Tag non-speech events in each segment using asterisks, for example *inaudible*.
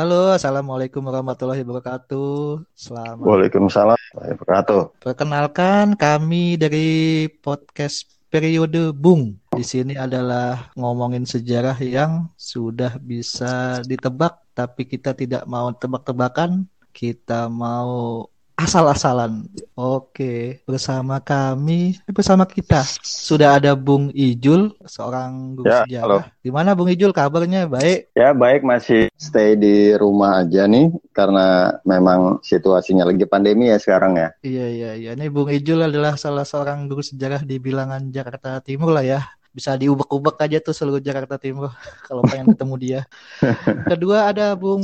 Halo, Assalamualaikum warahmatullahi wabarakatuh. Selamat. Waalaikumsalam warahmatullahi wabarakatuh. Perkenalkan kami dari podcast periode Bung. Di sini adalah ngomongin sejarah yang sudah bisa ditebak, tapi kita tidak mau tebak-tebakan. Kita mau asal-asalan. Oke, bersama kami, eh, bersama kita sudah ada Bung Ijul, seorang guru Ya, sejarah. halo. Gimana Bung Ijul kabarnya? Baik. Ya baik masih stay di rumah aja nih karena memang situasinya lagi pandemi ya sekarang ya. Iya iya iya. Ini Bung Ijul adalah salah seorang guru sejarah di bilangan Jakarta Timur lah ya. Bisa diubek-ubek aja tuh seluruh Jakarta Timur *laughs* kalau pengen ketemu dia. *laughs* Kedua ada Bung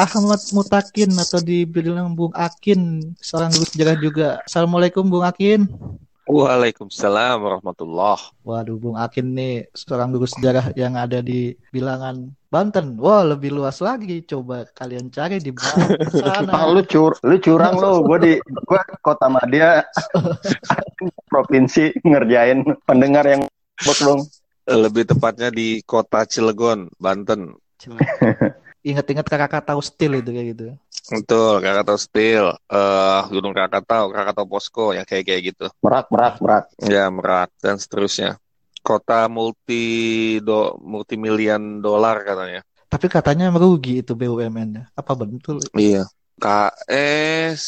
Ahmad Mutakin atau dibilang Bung Akin, seorang guru sejarah juga. Assalamualaikum Bung Akin. Waalaikumsalam warahmatullah. Waduh, Bung Akin nih seorang guru sejarah yang ada di bilangan Banten. Wah, lebih luas lagi. Coba kalian cari di Banten sana. Ah, lu cur, lu curang lu. Gue di gue kota Madia *laughs* provinsi ngerjain pendengar yang bok dong. Lebih tepatnya di kota Cilegon, Banten. *laughs* Ingat-ingat Krakatau Steel itu kayak gitu. Betul, Krakatau Steel, eh Gunung Krakatau, Krakatau Posko, yang kayak kayak gitu. Merak merak merak. Ya, Merak dan seterusnya. Kota multi do, multi miliar dolar katanya. Tapi katanya merugi itu BUMN-nya. Apa betul? Iya. KS,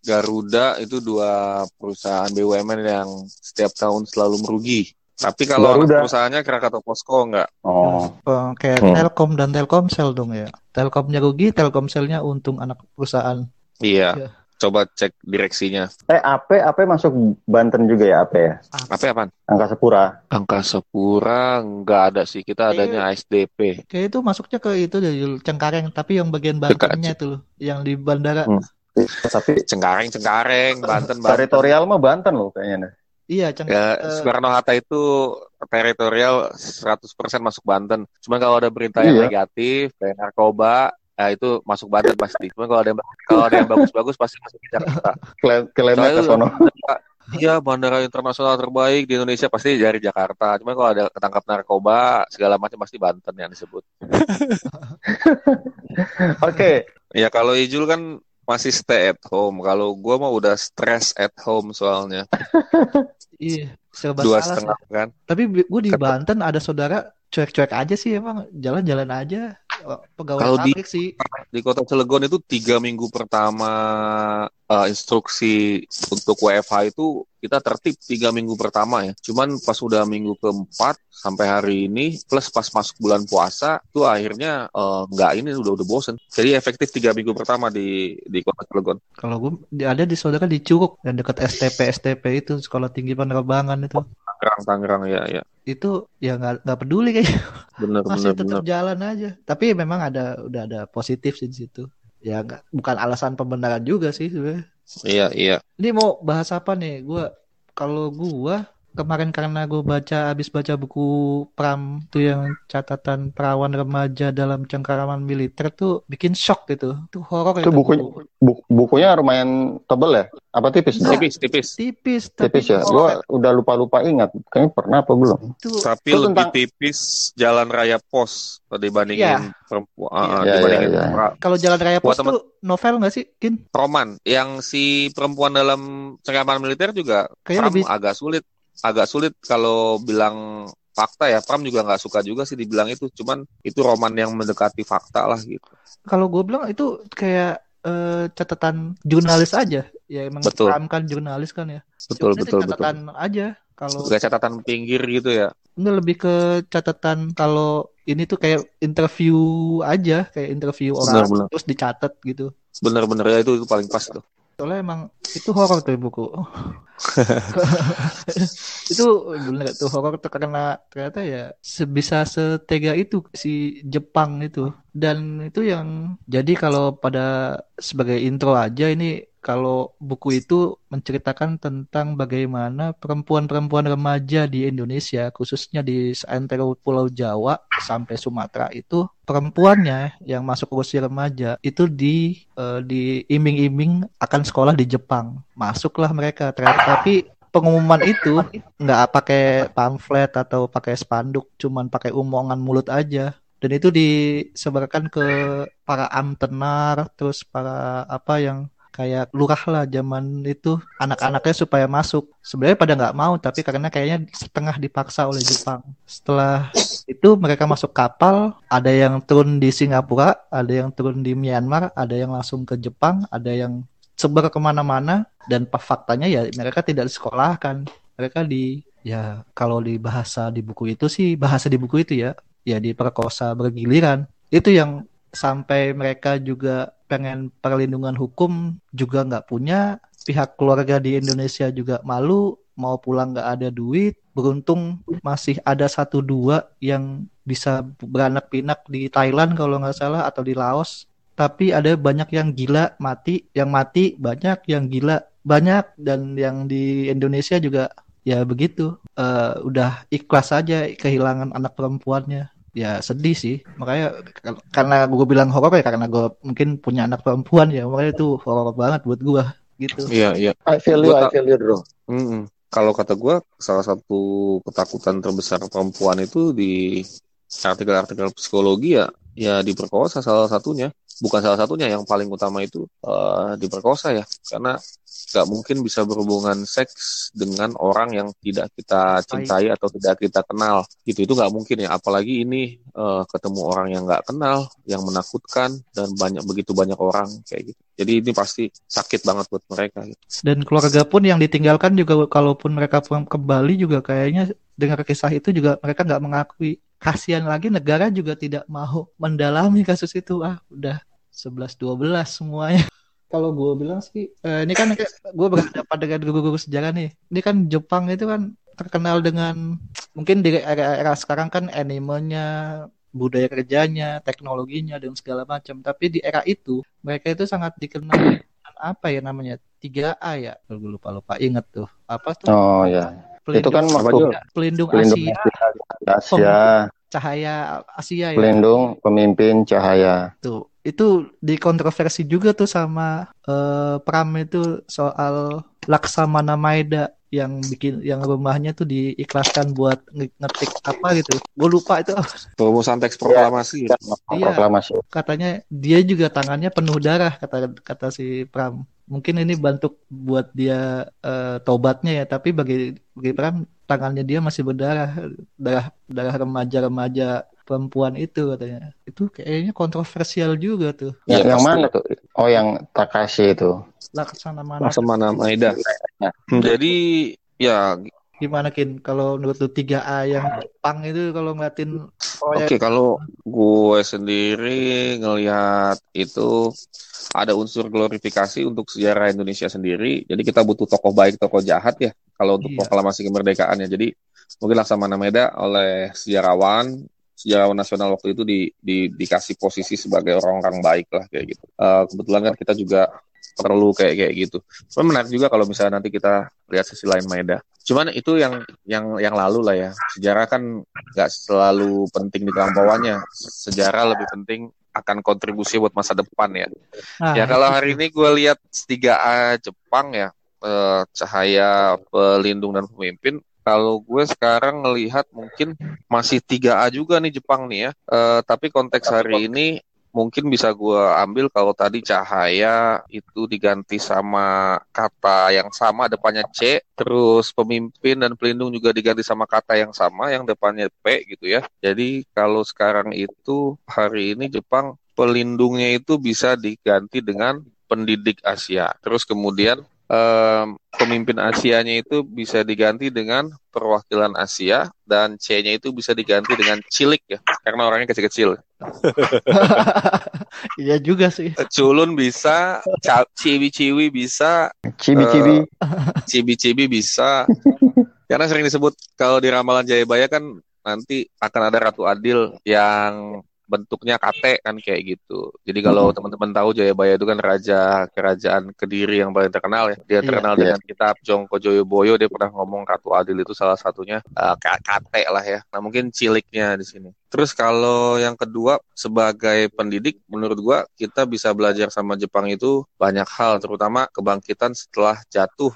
Garuda itu dua perusahaan BUMN yang setiap tahun selalu merugi. Tapi kalau Garuda. perusahaannya Krakatau Posko enggak. Oh, Eh, kayak Hmm. Telkom dan Telkomsel dong ya. Telkomnya rugi, Telkomselnya untung anak perusahaan. Iya. Iya. Coba cek direksinya. eh AP AP masuk Banten juga ya AP ya. Apa ya, Pan? Angkasa Pura. Angkasa Pura nggak ada sih, kita adanya ASDP. Kayak itu masuknya ke itu dari Cengkareng, tapi yang bagian Bantennya itu loh, yang di bandara. Hmm. Tapi Cengkareng, Cengkareng, Banten, Banten. teritorial mah Banten loh kayaknya. Iya, Ceng Ya, eh, Soekarno Hatta itu teritorial 100% masuk Banten. Cuma kalau ada berita yang Iya. negatif, kayak narkoba, ya itu masuk Banten pasti. Cuma kalau ada yang kalau ada yang bagus-bagus pasti masuk ke Jakarta. Kelemnya ke Soalnya sono. *laughs* Iya, bandara internasional terbaik di Indonesia pasti dari Jakarta. Cuma kalau ada ketangkap narkoba, segala macam pasti Banten yang disebut. *laughs* Oke. Ya kalau Ijul kan masih stay at home. Kalau gua mah udah stress at home soalnya. *laughs* iya, serba Dua salah sih. setengah kan. Tapi gue di Banten ada saudara cuek-cuek aja sih emang, jalan-jalan aja. Pegawai Kalau di- sih. Di kota Cilegon itu tiga minggu pertama eh, instruksi untuk WFH itu kita tertib tiga minggu pertama ya. Cuman pas udah minggu keempat sampai hari ini plus pas masuk bulan puasa itu akhirnya eh, nggak ini udah udah bosen. Jadi efektif tiga minggu pertama di di kota Cilegon. Kalau gue ada di saudara di Curug yang dekat STP STP itu sekolah tinggi penerbangan itu. Tangerang Tangerang ya ya. Itu ya nggak nggak peduli kayaknya. Bener *laughs* masih bener tetap bener. jalan aja. Tapi memang ada udah ada positif sih di situ. Ya nggak bukan alasan pembenaran juga sih sebenarnya. Iya iya. Ini mau bahas apa nih? Gua kalau gua kemarin karena gue baca habis baca buku Pram tuh yang catatan perawan remaja dalam cengkaraman militer tuh bikin shock gitu. Itu horor Itu itu bukunya buku. bu- bukunya lumayan tebel ya? Apa tipis? Enggak. Tipis tipis. Tipis tapi Tipis ya. Gua udah lupa-lupa ingat. Kayaknya pernah apa belum? itu Tapi Itu lebih tentang- tipis jalan raya pos dibandingin perempuan ah, Iya, dibandingin iya. pra- kalau Jalan Raya Pos tuh novel nggak sih, Kin? roman yang si perempuan dalam cengkaman militer juga Kayaknya Pram lebih agak sulit agak sulit kalau bilang fakta ya Pram juga nggak suka juga sih dibilang itu cuman itu roman yang mendekati fakta lah gitu kalau gue bilang itu kayak eh, catatan jurnalis aja. Ya emang Betul. Pram kan jurnalis kan ya. betul Cuman itu betul betul catatan aja. Kalau kayak catatan pinggir gitu ya ini lebih ke catatan kalau ini tuh kayak interview aja, kayak interview orang Benar-benar. terus dicatat gitu. bener-bener ya itu, itu paling pas tuh Soalnya emang itu horor tuh buku. *laughs* itu bener tuh horor tuh karena ternyata ya sebisa setega itu si Jepang itu. Dan itu yang jadi kalau pada sebagai intro aja ini kalau buku itu menceritakan tentang bagaimana perempuan-perempuan remaja di Indonesia, khususnya di seantero Pulau Jawa sampai Sumatera itu perempuannya yang masuk usia remaja itu di eh, diiming-iming akan sekolah di Jepang. Masuklah mereka, tapi pengumuman itu nggak pakai pamflet atau pakai spanduk, cuman pakai omongan mulut aja dan itu disebarkan ke para amtenar terus para apa yang kayak lurah lah zaman itu anak-anaknya supaya masuk. Sebenarnya pada nggak mau tapi karena kayaknya setengah dipaksa oleh Jepang. Setelah itu mereka masuk kapal ada yang turun di Singapura ada yang turun di Myanmar ada yang langsung ke Jepang ada yang sebar ke mana-mana dan faktanya ya mereka tidak disekolahkan. Mereka di ya kalau di bahasa di buku itu sih bahasa di buku itu ya ya diperkosa bergiliran. Itu yang sampai mereka juga pengen perlindungan hukum juga nggak punya pihak keluarga di Indonesia juga malu mau pulang nggak ada duit. Beruntung masih ada satu dua yang bisa beranak pinak di Thailand kalau nggak salah atau di Laos. Tapi ada banyak yang gila mati yang mati banyak yang gila banyak. Dan yang di Indonesia juga ya begitu. Uh, udah ikhlas saja kehilangan anak perempuannya ya sedih sih. Makanya karena gue bilang horor ya karena gue mungkin punya anak perempuan ya makanya itu horor banget buat gue gitu. Iya iya. I feel you I feel you bro. Mm -mm. kalau kata gue salah satu ketakutan terbesar perempuan itu di artikel-artikel psikologi ya ya diperkosa salah satunya bukan salah satunya yang paling utama itu uh, diperkosa ya. Karena nggak mungkin bisa berhubungan seks dengan orang yang tidak kita cintai atau tidak kita kenal. Gitu itu nggak mungkin ya. Apalagi ini uh, ketemu orang yang nggak kenal yang menakutkan dan banyak begitu banyak orang kayak gitu. Jadi ini pasti sakit banget buat mereka gitu. dan keluarga pun yang ditinggalkan juga kalaupun mereka pulang kembali juga kayaknya dengar kisah itu juga mereka nggak mengakui kasihan lagi negara juga tidak mau mendalami kasus itu. Ah udah 11 12 semuanya. Kalau gue bilang sih uh, ini kan gue berhadapan dengan guru-guru sejarah nih. Ini kan Jepang itu kan terkenal dengan mungkin di era-era sekarang kan animenya budaya kerjanya teknologinya dan segala macam. Tapi di era itu mereka itu sangat dikenal dengan apa ya namanya? 3A ya? Gue lupa lupa inget tuh. Apa tuh? Oh ya pelindung, itu kan waktu pelindung, pelindung Asia, Asia cahaya Asia ya pelindung pemimpin cahaya tuh itu dikontroversi juga tuh sama uh, Pram itu soal Laksamana Maeda yang bikin yang rumahnya tuh diikhlaskan buat ngetik apa gitu. Gue lupa itu. Rumusan teks proklamasi. Ya, iya. Proklamasi. Katanya dia juga tangannya penuh darah kata kata si Pram. Mungkin ini bantu buat dia uh, tobatnya ya, tapi bagi bagi Pram tangannya dia masih berdarah, darah darah remaja-remaja perempuan itu katanya. Itu kayaknya kontroversial juga tuh. Ya, yang pasti. mana tuh? Oh, yang Takashi itu. Laksana mana? Laksana Maeda. Jadi ya gimana kin kalau menurut lu 3A yang Jepang itu kalau ngeliatin Oke, okay, kalau gue sendiri ngelihat itu ada unsur glorifikasi untuk sejarah Indonesia sendiri. Jadi kita butuh tokoh baik, tokoh jahat ya kalau untuk iya. proklamasi kemerdekaan ya. Jadi mungkin Laksamana Meda oleh sejarawan sejarawan nasional waktu itu di, di, dikasih posisi sebagai orang-orang baik lah kayak gitu. Uh, kebetulan kan kita juga perlu kayak kayak gitu. Cuman menarik juga kalau misalnya nanti kita lihat sisi lain Maeda. Cuman itu yang yang yang lalu lah ya. Sejarah kan nggak selalu penting di kelampauannya. Sejarah lebih penting akan kontribusi buat masa depan ya. Ah, ya kalau hari ini gue lihat 3A Jepang ya, eh, cahaya pelindung dan pemimpin kalau gue sekarang ngelihat mungkin masih 3A juga nih Jepang nih ya. Uh, tapi konteks hari ini mungkin bisa gue ambil kalau tadi cahaya itu diganti sama kata yang sama depannya C, terus pemimpin dan pelindung juga diganti sama kata yang sama yang depannya P gitu ya. Jadi kalau sekarang itu hari ini Jepang pelindungnya itu bisa diganti dengan pendidik Asia. Terus kemudian um, pemimpin Asianya itu bisa diganti dengan perwakilan Asia dan C-nya itu bisa diganti dengan cilik ya karena orangnya kecil-kecil. *laughs* Iya juga sih. Culun bisa, ciwi-ciwi bisa, cibi-cibi, uh, cibi-cibi bisa. karena sering disebut kalau di ramalan Jayabaya kan nanti akan ada Ratu Adil yang bentuknya kate kan kayak gitu. Jadi kalau hmm. teman-teman tahu Jayabaya itu kan raja kerajaan Kediri yang paling terkenal ya. Dia iya, terkenal iya, dengan iya. kitab Jongko Joyoboyo. Dia pernah ngomong Ratu Adil itu salah satunya uh, kate lah ya. Nah mungkin ciliknya di sini. Terus kalau yang kedua sebagai pendidik menurut gua kita bisa belajar sama Jepang itu banyak hal terutama kebangkitan setelah jatuh.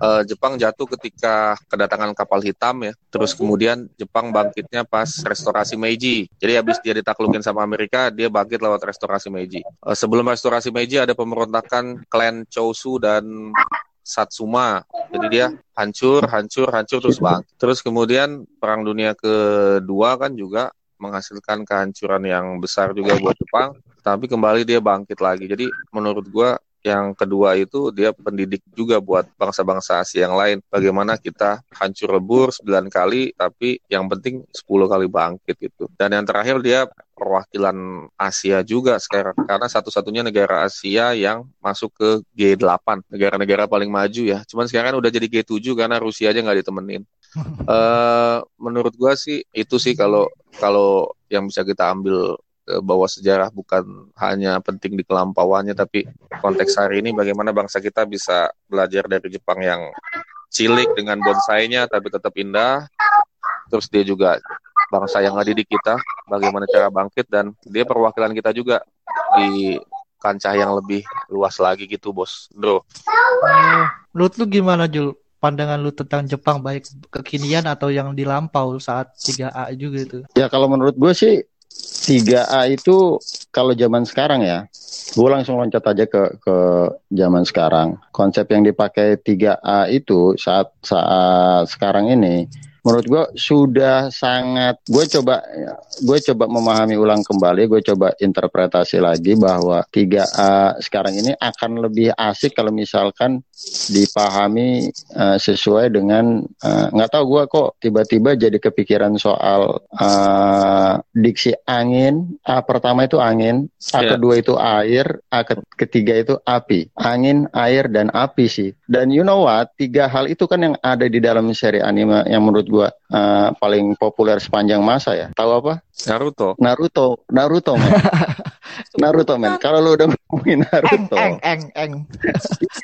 Uh, Jepang jatuh ketika kedatangan kapal hitam ya. Terus kemudian Jepang bangkitnya pas restorasi Meiji. Jadi habis dia ditaklukin sama Amerika, dia bangkit lewat restorasi Meiji. Uh, sebelum restorasi Meiji ada pemberontakan klan Chosu dan Satsuma. Jadi dia hancur, hancur, hancur terus bang. Terus kemudian Perang Dunia Kedua kan juga menghasilkan kehancuran yang besar juga buat Jepang. Tapi kembali dia bangkit lagi. Jadi menurut gua yang kedua itu dia pendidik juga buat bangsa-bangsa Asia yang lain. Bagaimana kita hancur lebur 9 kali, tapi yang penting 10 kali bangkit gitu. Dan yang terakhir dia perwakilan Asia juga sekarang karena satu-satunya negara Asia yang masuk ke G8 negara-negara paling maju ya cuman sekarang udah jadi G7 karena Rusia aja nggak ditemenin uh, menurut gua sih itu sih kalau kalau yang bisa kita ambil bahwa sejarah bukan hanya penting di kelampauannya tapi konteks hari ini bagaimana bangsa kita bisa belajar dari Jepang yang cilik dengan bonsainya tapi tetap indah. Terus dia juga bangsa yang ngedidik kita bagaimana cara bangkit dan dia perwakilan kita juga di kancah yang lebih luas lagi gitu bos. Bro. Uh, menurut lu gimana Jul pandangan lu tentang Jepang baik kekinian atau yang dilampau saat 3A juga itu ya kalau menurut gue sih 3A itu kalau zaman sekarang ya, gue langsung loncat aja ke ke zaman sekarang. Konsep yang dipakai 3A itu saat saat sekarang ini menurut gue sudah sangat gue coba gue coba memahami ulang kembali gue coba interpretasi lagi bahwa 3A sekarang ini akan lebih asik kalau misalkan dipahami uh, sesuai dengan eh, nggak uh, tahu gue kok tiba-tiba jadi kepikiran soal uh, diksi angin. A pertama itu angin A yeah. kedua itu air A ketiga itu api. Angin air dan api sih. Dan you know what tiga hal itu kan yang ada di dalam seri anime yang menurut gua uh, paling populer sepanjang masa ya. Tahu apa? Naruto. Naruto, Naruto man. *laughs* Naruto men. Kalau lu udah ngomongin Naruto. Eng eng eng.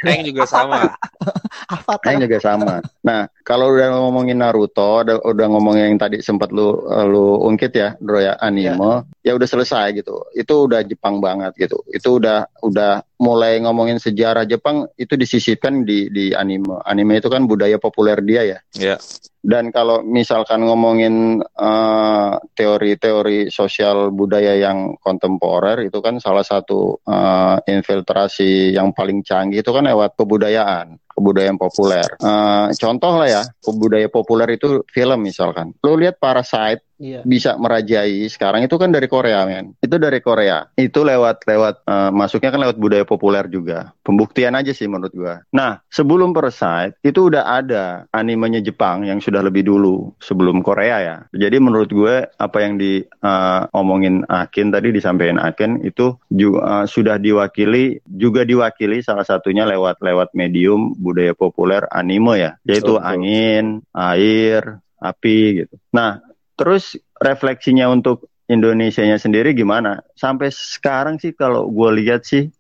Eng juga sama. *laughs* Apa Eng juga sama. Nah, kalau udah ngomongin Naruto, udah, udah ngomongin yang tadi sempat lu lu ungkit ya, Bro ya anime, ya. ya udah selesai gitu. Itu udah Jepang banget gitu. Itu udah udah mulai ngomongin sejarah Jepang itu disisipkan di di anime. Anime itu kan budaya populer dia ya. Iya. Dan kalau misalkan ngomongin uh, teori-teori sosial budaya yang kontemporer itu kan salah satu uh, infiltrasi yang paling canggih itu kan lewat kebudayaan kebudayaan populer. Uh, contoh lah ya, kebudayaan populer itu film misalkan. Lo lihat Parasite iya. bisa merajai. Sekarang itu kan dari Korea men. Itu dari Korea. Itu lewat lewat uh, masuknya kan lewat budaya populer juga. Pembuktian aja sih menurut gua. Nah sebelum Parasite itu udah ada animenya Jepang yang sudah lebih dulu sebelum Korea ya. Jadi menurut gue apa yang di uh, omongin Akin tadi disampaikan Akin itu juga uh, sudah diwakili juga diwakili salah satunya lewat lewat medium budaya populer anime ya. Yaitu Betul. angin air api gitu. Nah Terus refleksinya untuk Indonesia-nya sendiri gimana? Sampai sekarang sih kalau gue lihat sih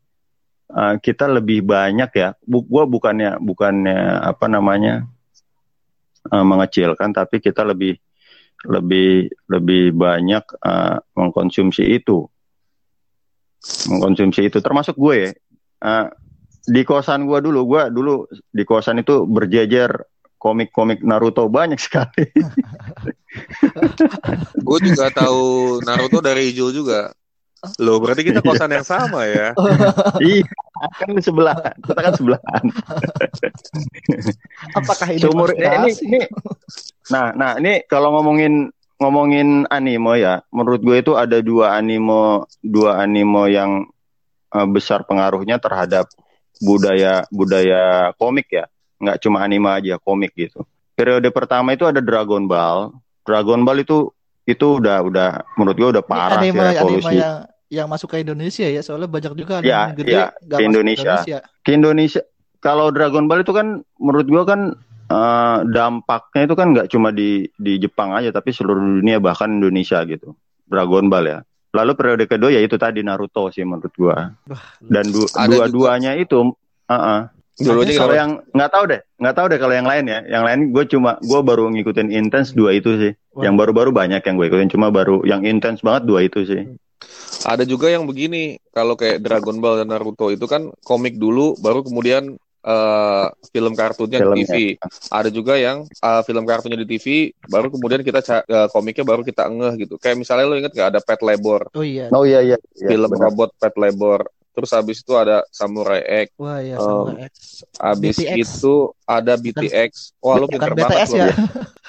uh, kita lebih banyak ya. Bu gue bukannya bukannya apa namanya uh, mengecilkan, tapi kita lebih lebih lebih banyak uh, mengkonsumsi itu, mengkonsumsi itu. Termasuk gue ya. Uh, di kosan gue dulu, gue dulu di kosan itu berjejer komik-komik Naruto banyak sekali. *laughs* gue juga tahu Naruto dari Ijul juga. Loh, berarti kita kosan yang sama ya? *laughs* iya, kan sebelah, kita kan sebelahan. *laughs* Apakah ini Sumur, ini, ini, Nah, nah ini kalau ngomongin ngomongin anime ya, menurut gue itu ada dua anime, dua anime yang uh, besar pengaruhnya terhadap budaya budaya komik ya nggak cuma anime aja komik gitu. Periode pertama itu ada Dragon Ball. Dragon Ball itu itu udah udah menurut gue udah parah anime, sih revolusi. anime yang yang masuk ke Indonesia ya soalnya banyak juga anime ya, gede ya, ke Indonesia. Indonesia. Ke Indonesia kalau Dragon Ball itu kan menurut gue kan uh, dampaknya itu kan nggak cuma di di Jepang aja tapi seluruh dunia bahkan Indonesia gitu. Dragon Ball ya. Lalu periode kedua ya itu tadi Naruto sih menurut gua. Dan du dua-duanya itu uh -uh, Dulu aja Kalau yang nggak tahu deh, nggak tahu deh kalau yang lain ya. Yang lain gue cuma gue baru ngikutin intens dua itu sih. Wah. Yang baru-baru banyak yang gue ikutin, cuma baru yang intens banget dua itu sih. Ada juga yang begini, kalau kayak Dragon Ball dan Naruto itu kan komik dulu, baru kemudian eh, film kartunnya Filmnya. di TV. Ada juga yang eh, film kartunnya di TV, baru kemudian kita eh, komiknya baru kita ngeh gitu. Kayak misalnya lo inget gak ada Pet Labor, Oh iya. Oh iya iya. iya film benar. robot Pet Labor. Terus habis itu ada Samurai X, Wah iya Oh. sama X. habis BTX. itu ada BTX. Wah, lo Bukan pinter banget BTS lo. ya.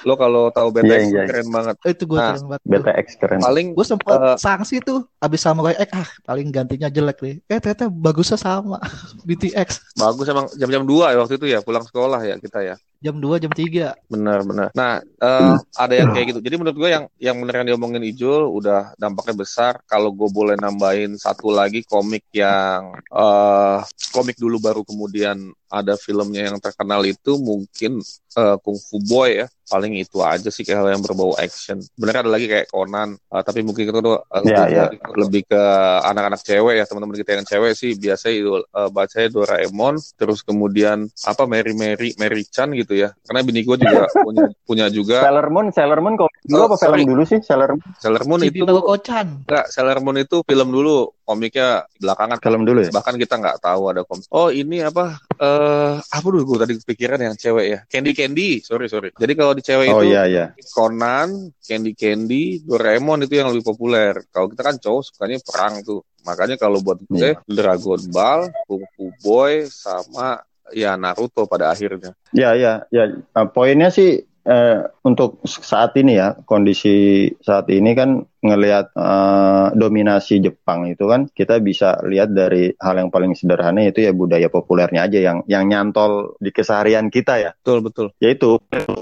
Lo kalau tahu BTX Iya, iya. keren banget. Oh, itu gue Nah, keren banget. BTX keren. Paling Gue sempet Eh. sanksi tuh abis Samurai X ah paling gantinya jelek nih. Eh ternyata bagusnya sama *laughs* BTX bagus emang jam-jam 2 ya waktu itu ya, pulang sekolah ya kita ya. Jam 2 jam 3 Benar, benar. Nah, eh, ada yang kayak gitu. Jadi menurut gue yang yang bener yang diomongin Ijul udah dampaknya besar. Kalau gue boleh nambahin satu lagi komik yang eh komik dulu baru kemudian ada filmnya yang terkenal itu mungkin eh, Kung Fu Boy ya. Paling itu aja sih kayak hal yang berbau action. Bener ada lagi kayak Conan, eh, tapi mungkin itu tuh eh, Iya, lebih, iya. lebih ke anak-anak cewek ya teman-teman kita yang cewek sih biasanya itu eh, bacanya Doraemon, terus kemudian apa Mary Mary Mary Chan gitu ya. Karena bini gue juga *laughs* punya punya juga Sailor Moon, Sailor Moon komik dulu Oh, apa film sorry. dulu sih? Sailor Moon Sailor Moon itu Kocan enggak Sailor Moon itu film dulu, komiknya belakangan. film dulu ya. Bahkan kita nggak tahu ada komik. Oh ini apa? Eh apa dulu gue tadi kepikiran yang cewek ya? Candy Candy, sorry sorry. Jadi kalau di cewek Oh itu iya iya. Conan, Candy Candy, Doraemon itu yang lebih populer. Kalau kita kan cowok sukanya perang tuh. Makanya kalau buat gue Dragon Ball, Kung Fu Boy sama ya Naruto pada akhirnya. Ya ya ya. Nah, poinnya sih eh, untuk saat ini ya kondisi saat ini kan ngelihat eh, dominasi Jepang itu kan kita bisa lihat dari hal yang paling sederhana yaitu ya budaya populernya aja yang yang nyantol di keseharian kita ya. Betul betul. Yaitu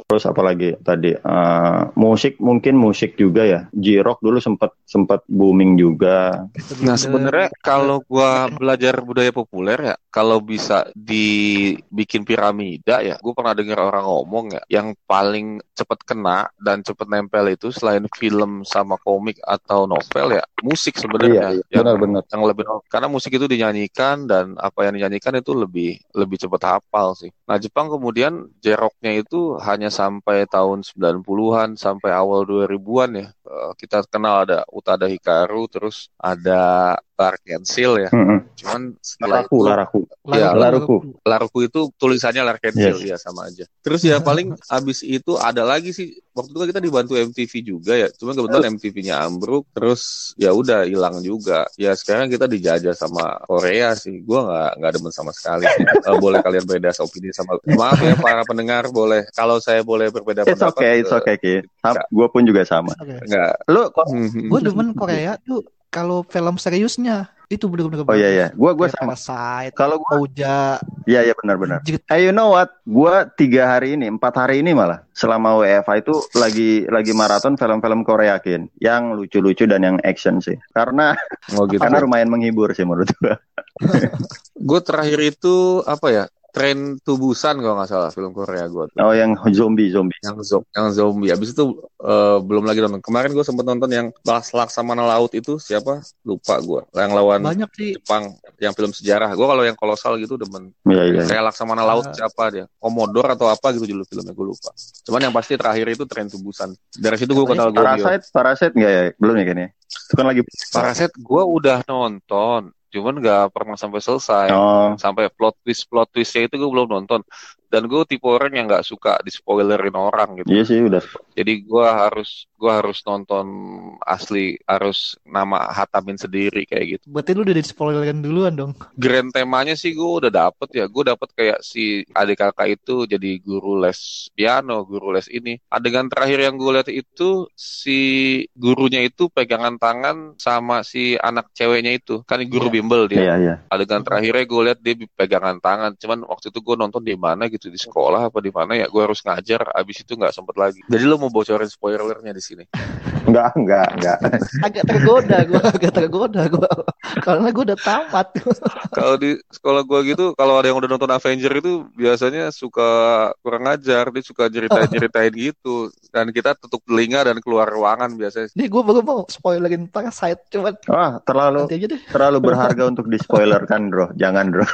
terus apalagi tadi eh, musik mungkin musik juga ya. J-rock dulu sempat sempat booming juga. Nah sebenarnya kalau gua belajar budaya populer ya, kalau bisa dibikin piramida ya, gue pernah dengar orang ngomong ya, yang paling cepet kena dan cepet nempel itu selain film sama komik atau novel ya, musik sebenarnya. Iya, iya, yang, benar-benar. yang lebih karena musik itu dinyanyikan dan apa yang dinyanyikan itu lebih lebih cepet hafal sih. Nah Jepang kemudian jeroknya itu hanya sampai tahun 90-an sampai awal 2000-an ya. Eh, kita kenal ada Utada Hikaru, terus ada Larkensil ya. Mm-mm. Cuman setelah Laraku, itu laraku. Ya, Laruku. Laruku itu tulisannya Larkensil ya sama aja. Terus ya paling abis itu ada lagi sih waktu itu kan kita dibantu MTV juga ya. Cuma kebetulan MTV-nya ambruk terus ya udah hilang juga. Ya sekarang kita dijajah sama Korea sih. Gua nggak nggak demen sama sekali sih. *laughs* Eh, boleh kalian beda opini sama maaf ya para pendengar boleh kalau saya boleh berbeda It's pendapat. okay, it's eh, okay, Ki. Gue pun juga sama. Enggak. Lu kok Gue demen Korea tuh kalau film seriusnya itu bener-bener Oh iya iya, gua gua Kayak sama. Parasite, Kalau gua Ouja, iya iya benar-benar. Jit- Hey you know what? Gua tiga hari ini, empat hari ini malah selama WFA itu lagi lagi maraton film-film Korea kin, yang lucu-lucu dan yang action sih. Karena Oh gitu. karena lumayan menghibur sih menurut gua. Gue terakhir itu apa ya? Tren Tubusan kalau nggak salah film Korea gue. Oh yang zombie zombie. yang zo- yang zombie. Habis itu eh, belum lagi nonton. Kemarin gue sempet nonton yang Las Laksamana Laut itu siapa? Lupa gue. Yang lawan banyak sih. Jepang, yang film sejarah. Gue kalau yang kolosal gitu demen. Iya iya. Kayak Laksamana Laut Ah. siapa dia? Komodor atau apa gitu judul filmnya gue lupa. Cuman yang pasti terakhir itu Tren Tubusan. Dari situ gue kenal Goryeo. Parasite, Parasite nggak ya? Belum ya kayaknya. Itu kan lagi. Paraset gue udah nonton. Cuman nggak pernah sampai selesai. Oh, Sampai plot twist plot twistnya itu gue belum nonton. Dan gue tipe orang yang nggak suka di spoilerin orang gitu. iya sih udah. Jadi gua harus gua harus nonton asli, harus nama hatamin sendiri kayak gitu. Berarti lu udah di spoilerin duluan dong. Grand temanya sih gua udah dapet ya. Gua dapet kayak si adik kakak itu jadi guru les piano, guru les ini. Adegan terakhir yang gue lihat itu si gurunya itu pegangan tangan sama si anak ceweknya itu. Kan guru Iya. bimbel dia. Iya iya. Adegan terakhirnya gue lihat dia pegangan tangan. Cuman waktu itu gue nonton di mana gitu gitu di sekolah apa di mana ya gue harus ngajar abis itu nggak sempet lagi. Jadi lo mau bocorin spoilernya di sini? Enggak, enggak, enggak. *laughs* agak tergoda gue agak tergoda gue karena gue udah tamat. *laughs* Kalau di sekolah gue gitu kalau ada yang udah nonton Avenger itu biasanya suka kurang ajar dia suka ceritain ceritain gitu. Dan kita tutup telinga dan keluar ruangan biasanya. Nih gue baru mau spoilerin Parasite cuman Wah, terlalu terlalu berharga *laughs* untuk dispoilerkan, Bro. Jangan, Bro.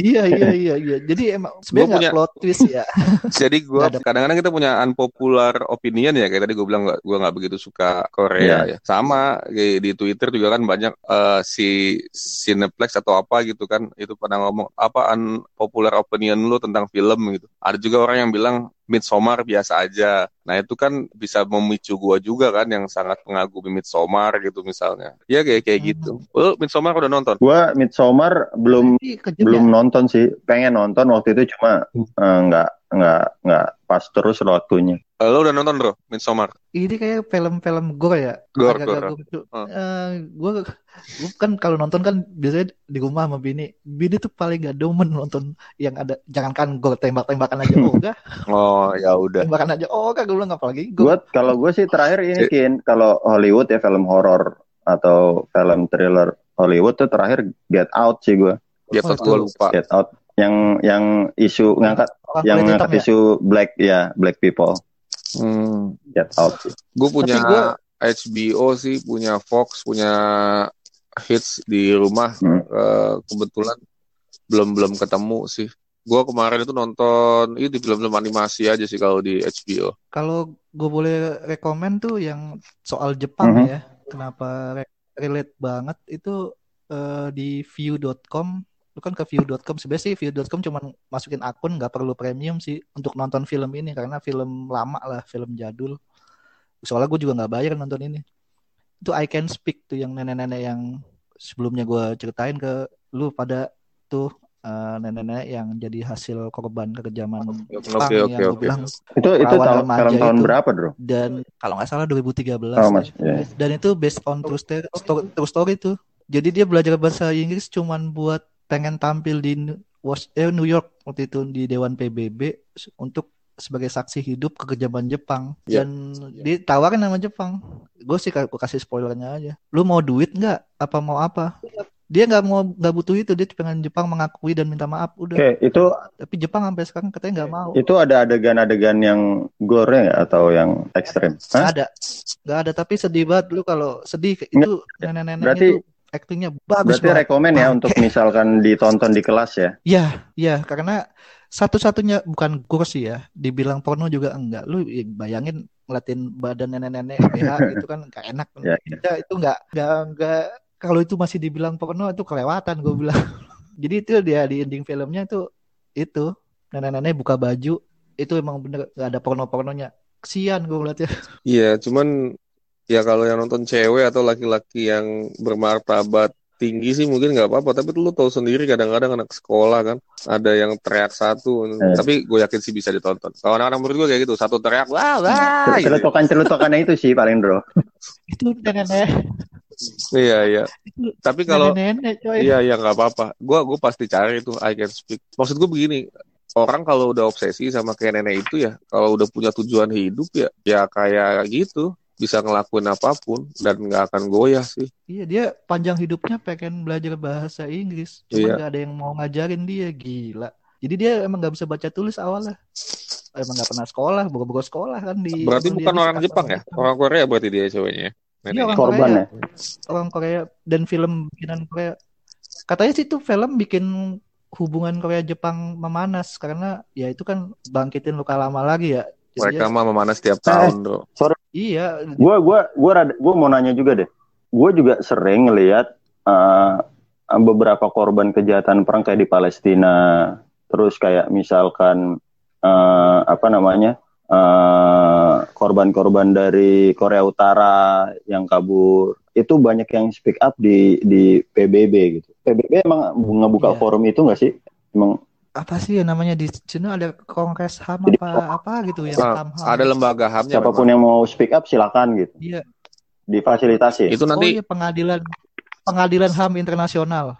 iya iya iya iya. Jadi emang sebenarnya punya- plot twist ya *laughs* Jadi gue kadang-kadang kita punya unpopular opinion ya kayak tadi gue bilang gue nggak begitu suka Korea Iya. ya. Sama kayak di Twitter juga kan banyak eh, si Cineplex atau apa gitu kan itu pada ngomong apa unpopular opinion lu tentang film gitu. Ada juga orang yang bilang Midsommar biasa aja. Nah itu kan bisa memicu gua juga kan yang sangat mengagumi Midsommar gitu misalnya. Ya kayak kayak Hmm. gitu. Lu Midsommar udah nonton? Gua Midsommar belum kejam belum ya? nonton sih. Pengen nonton waktu itu cuma eh, nggak nggak nggak pas terus waktunya. Eh, Lu udah nonton bro Midsommar? ini kayak film-film gore ya Gore, gore. gitu. Oh. Eh, gue gue kan kalau nonton kan biasanya di rumah sama bini bini tuh paling gak demen nonton yang ada jangankan gore tembak-tembakan aja oh enggak *laughs* Oh ya udah. tembakan aja oh enggak gue bilang apalagi gore Gua kalau gue sih terakhir ini kin kalau Hollywood ya film horor atau film thriller Hollywood tuh terakhir Get Out sih gue. Dia Oh, gue lupa. Get Out yang yang isu ngangkat Orang yang hitam ngangkat ya? isu black ya black people Hmm. Get Out. Gue punya gua- HBO sih, punya Fox, punya hits di rumah. Hmm. Eh, kebetulan belum belum ketemu sih. Gue kemarin itu nonton itu film-film animasi aja sih kalau di HBO. kalau gue boleh rekomen tuh yang soal Jepang Mhm. ya kenapa re- relate banget itu eh, di view.com lu kan ke view.com sebenarnya sih view.com cuman masukin akun nggak perlu premium sih untuk nonton film ini karena film lama lah film jadul soalnya gue juga nggak bayar nonton ini itu I Can Speak tuh yang nenek-nenek yang sebelumnya gue ceritain ke lu pada tuh eh, nenek-nenek yang jadi hasil korban kekejaman Jepang Oke oke yang gue oke. bilang Itu itu tahun tahun itu. berapa, Bro? dan kalau nggak salah 2013 Oh. Mas. ya. dan itu based on true story, story, true story tuh jadi dia belajar bahasa Inggris cuman buat pengen tampil di New, eh, New York waktu itu di Dewan PBB untuk sebagai saksi hidup kekejaman Jepang. Ya. dan ditawarin sama Jepang. Gue sih gue kasih spoilernya aja. Lu mau duit nggak? Apa mau apa? Dia nggak mau nggak butuh itu. Dia pengen Jepang mengakui dan minta maaf. Udah. Oke, itu tapi Jepang sampai sekarang katanya nggak mau. Itu ada adegan-adegan yang gore atau yang ekstrim? Hah? ada. Nggak ada. Tapi sedih banget. Lu kalau sedih itu nenek-neneknya Berarti- tuh aktingnya bagus Berarti banget. rekomen ya untuk *laughs* misalkan ditonton di kelas ya. ya ya karena satu-satunya bukan sih ya dibilang porno juga enggak. Lu ya bayangin ngeliatin badan nenek-nenek BH *laughs* gitu kan gak enak. Ya, ya. Ya, itu nggak nggak nggak. Kalau itu masih dibilang porno itu kelewatan gue bilang. *laughs* Jadi itu dia di ending filmnya itu itu. Nenek-nenek buka baju itu emang bener gak ada porno-pornonya. Kesian gue ngeliatnya. Iya, cuman ya kalau yang nonton cewek atau laki-laki yang bermartabat tinggi sih mungkin nggak apa-apa. Tapi lu tahu sendiri kadang-kadang anak sekolah kan ada yang teriak satu. Eh. Tapi gue yakin sih bisa ditonton. Kalau anak-anak menurut gue kayak gitu, satu teriak wah wah. gitu. Celutukan-celutukannya itu sih paling bro. itu nenek-nenek Iya iya. itu Tapi kalau Iya iya nggak apa-apa. Gua gue pasti cari itu I can speak. Maksud gue begini, orang kalau udah obsesi sama kayak nenek itu ya, kalau udah punya tujuan hidup ya, ya kayak gitu bisa ngelakuin apa pun dan nggak akan goyah sih. Iya dia panjang hidupnya pengen belajar bahasa Inggris, cuma Iya. nggak ada yang mau ngajarin dia gila. Jadi dia emang nggak bisa baca tulis awalnya. Emang nggak pernah sekolah, bogo-bogo sekolah kan di. Berarti bukan orang Jepang ya, Jepang. orang Korea berarti dia ceweknya. Iya orang Korban Korea, ya. orang Korea dan film bikinan Korea. Katanya sih itu film bikin hubungan Korea Jepang memanas karena ya itu kan bangkitin luka lama lagi ya. Mereka mah memanas Eh. setiap tahun bro. iya, Gue gua gua rada, gua mau nanya juga deh. Gue juga sering ngelihat eh, beberapa korban kejahatan perang kayak di Palestina. Terus kayak misalkan eh, apa namanya eh, korban-korban dari Korea Utara yang kabur itu banyak yang speak up di di PBB gitu. PBB emang ngebuka Iya. forum itu nggak sih? Emang apa sih yang namanya di sini ada Kongres HAM apa apa gitu ya Ah, HAM HAM. Ada lembaga hamnya siapa pun memang. yang mau speak up silakan gitu. Iya. Difasilitasi. Itu Oh nanti iya pengadilan pengadilan HAM internasional.